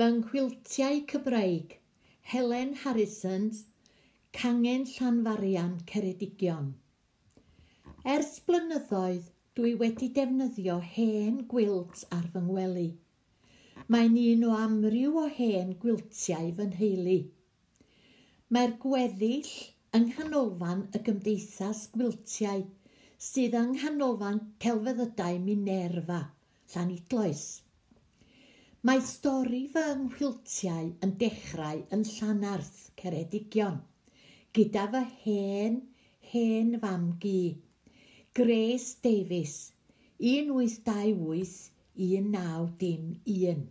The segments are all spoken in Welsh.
Fy nghwiltiau Cybraeg, Helen Harrisons, Cangen Llanfarian Ceredigion. Ers blynyddoedd, dwi wedi defnyddio hen gwilt ar fy ngwely. Mae'n un o amryw o hen gwiltiau fy nheulu. Mae'r gweddill yng nghanolfan y Gymdeithas Gwiltiau sydd yng nghanolfan celfyddydau Minerva, Llanidloes. Mae stori fy nghwiltiau yn dechrau yn Llanarth, Ceredigion, gyda fy hen, hen fam gi, Grace Davies, 1828-1911.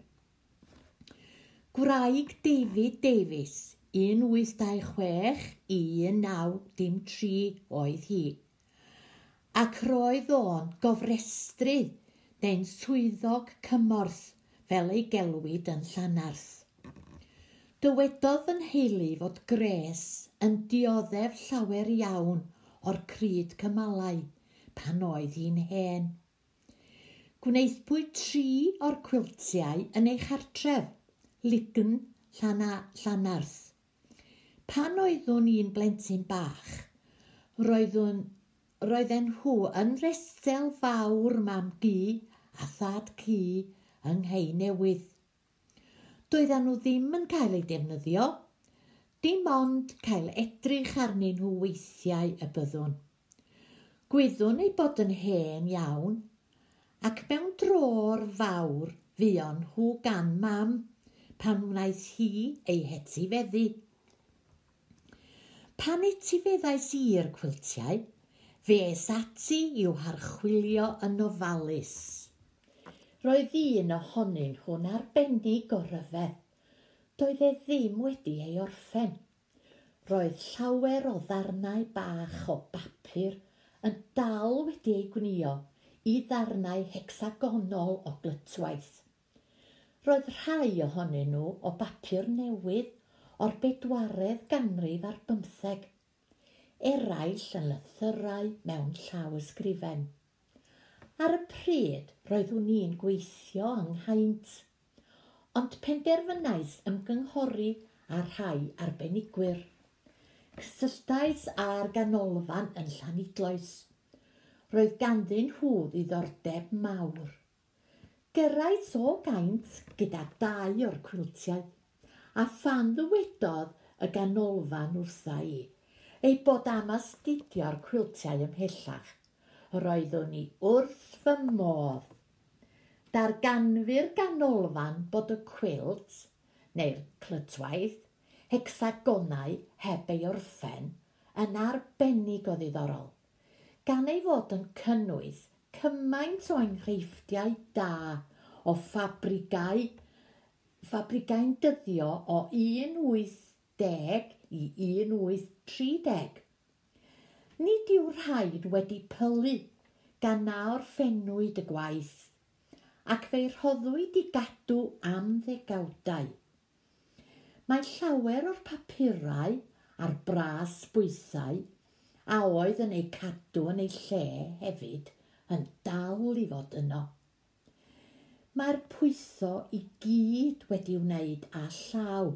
Gwraig David Davies, 1826-1903 oedd hi, ac roedd o'n gofrestru neu'n swyddog cymorth fel ei gelwyd yn Llanarth. Dywedodd yn heili fod Gres yn dioddef llawer iawn o'r cryd cymalau pan oedd hi'n hen. Gwnaethpwyd tri o'r cwiltiau yn ei chartref, Lign Llana, Llanarth. Pan oeddwn i'n blentyn bach, roeddwn, roedden nhw yn resel fawr mam gi a thad ci yng nghei newydd. Doedden nhw ddim yn cael eu defnyddio, dim ond cael edrych arnyn nhw weithiau y byddwn. Gwyddwn ei bod yn hen iawn, ac mewn dror fawr fuon nhw gan mam pan wnaeth hi ei heti. Pan eti feddais i'r cwiltiau, fes ati i'w harchwilio yn ofalus. Roedd un ohonyn hwn ar bendig o ryfedd. Doedd e ddim wedi ei orffen. Roedd llawer o ddarnau bach o bapur yn dal wedi ei gwnio i ddarnau hecsagonol o glytwaith. Roedd rhai ohonyn nhw o bapur newydd o'r bedwaredd ganrif ar bymtheg, eraill yn lythyrau mewn llaw ysgrifen. Ar y pryd, roeddwn i'n gweithio yng Nghaint, ond penderfynais ymgynghori ar rhai arbenigwyr. Cysylltais â'r ganolfan yn Llanidloes. Roedd ganddyn nhw ddiddordeb mawr. Gyrraedd o gaint gyda dau o'r cwiltiau, a phan ddywedodd y ganolfan wrtha i, ei bod am astudio'r cwiltiau ymhellach roeddwn i wrth fy modd. Darganfu'r ganolfan bod y cwilt, neu'r clytwaith, hecsagonau heb ei orffen, yn arbennig o ddiddorol, gan ei fod yn cynnwys cymaint o enghreifftiau da o ffabrigau, ffabrigau'n dyddio o 1810 i 1830 nid yw'r rhaid wedi pylu gan na orffenwyd y gwaith, ac fe'i rhoddwyd i gadw am ddegawdau. Mae llawer o'r papurau a'r bras bwysau, a oedd yn ei cadw yn ei lle hefyd, yn dal i fod yno. Mae'r pwytho i gyd wedi wneud â llaw.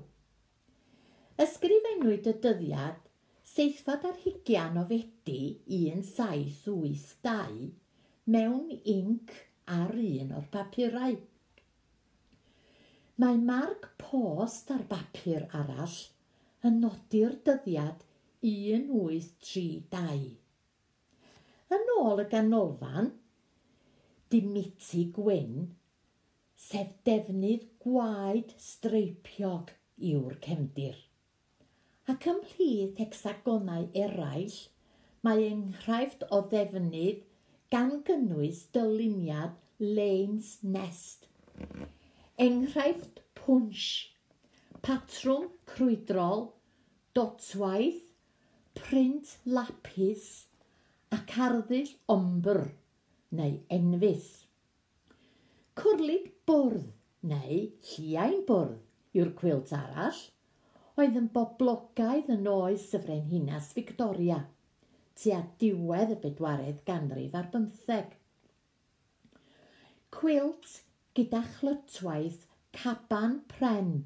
Ysgrifennwyd y dyddiad Seithfad ar hugian o fedi 1782 mewn inc ar un o'r papurau. Mae marc post ar bapur arall yn nodi'r dyddiad 1832. Yn ôl y ganolfan, dimiti gwyn, sef defnydd gwaed streipiog yw'r cefndir ac ymhlith hecsagonau eraill, mae enghraifft o ddefnydd gan gynnwys dyluniad Lane's Nest. Enghraifft pwnsh, patrwm crwydrol, dotwaith, print lapis ac arddull ombr neu enfys. Cwrlig bwrdd neu lliau'n bwrdd yw'r cwilt arall – oedd yn boblogaidd yn oes y Frenhinas Victoria, tua diwedd y bedwaredd ganrif ar bymtheg. Cwilt gyda chlytwaith caban pren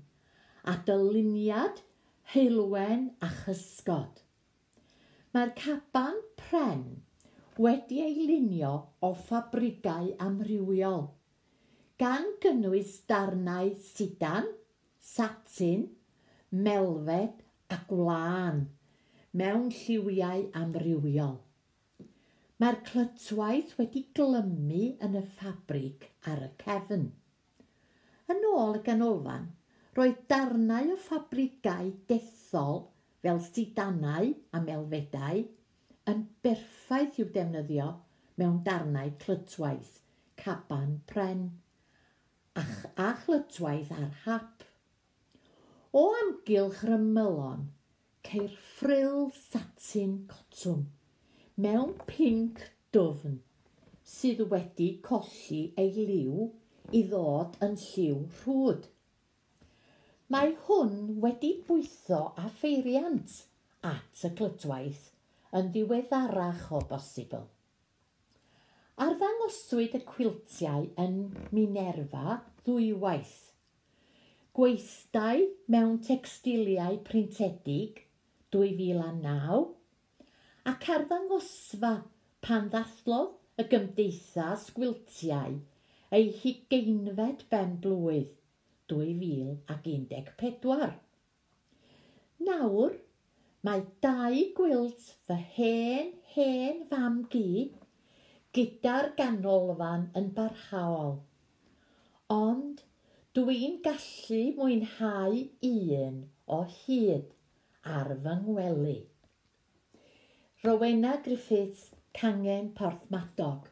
a dyluniad, heilwen a chysgod. Mae'r caban pren wedi ei lunio o ffabrigau amrywiol, gan gynnwys darnau sidan, satin, melfed a gwlân mewn lliwiau amrywiol. Mae'r clytwaith wedi glymu yn y ffabrig ar y cefn. Yn ôl y ganolfan, roedd darnau o ffabrigau dethol fel sidanau a melfedau yn berffaith i'w defnyddio mewn darnau clytwaith, caban pren, a, a chlytwaith ar hap o amgylch rymylon, ceir ffril satin cotwm, mewn pinc dwfn, sydd wedi colli ei liw i ddod yn lliw rhwd. Mae hwn wedi bwytho a pheiriant at y clytwaith yn ddiweddarach o bosibl. Arddangoswyd y cwiltiau yn Minerva ddwywaith Gweithdai mewn textiliau printedig 2009 ac arddangosfa pan ddathlodd y Gymdeithas Gwiltiau ei hugeinfed ben blwydd 2014. Nawr, mae dau gwilt fy hen, hen fam gi gyda'r ganolfan yn barhaol dwi'n gallu mwynhau un o hyd ar fy ngwely. Rowena Griffiths, Cangen Porthmadog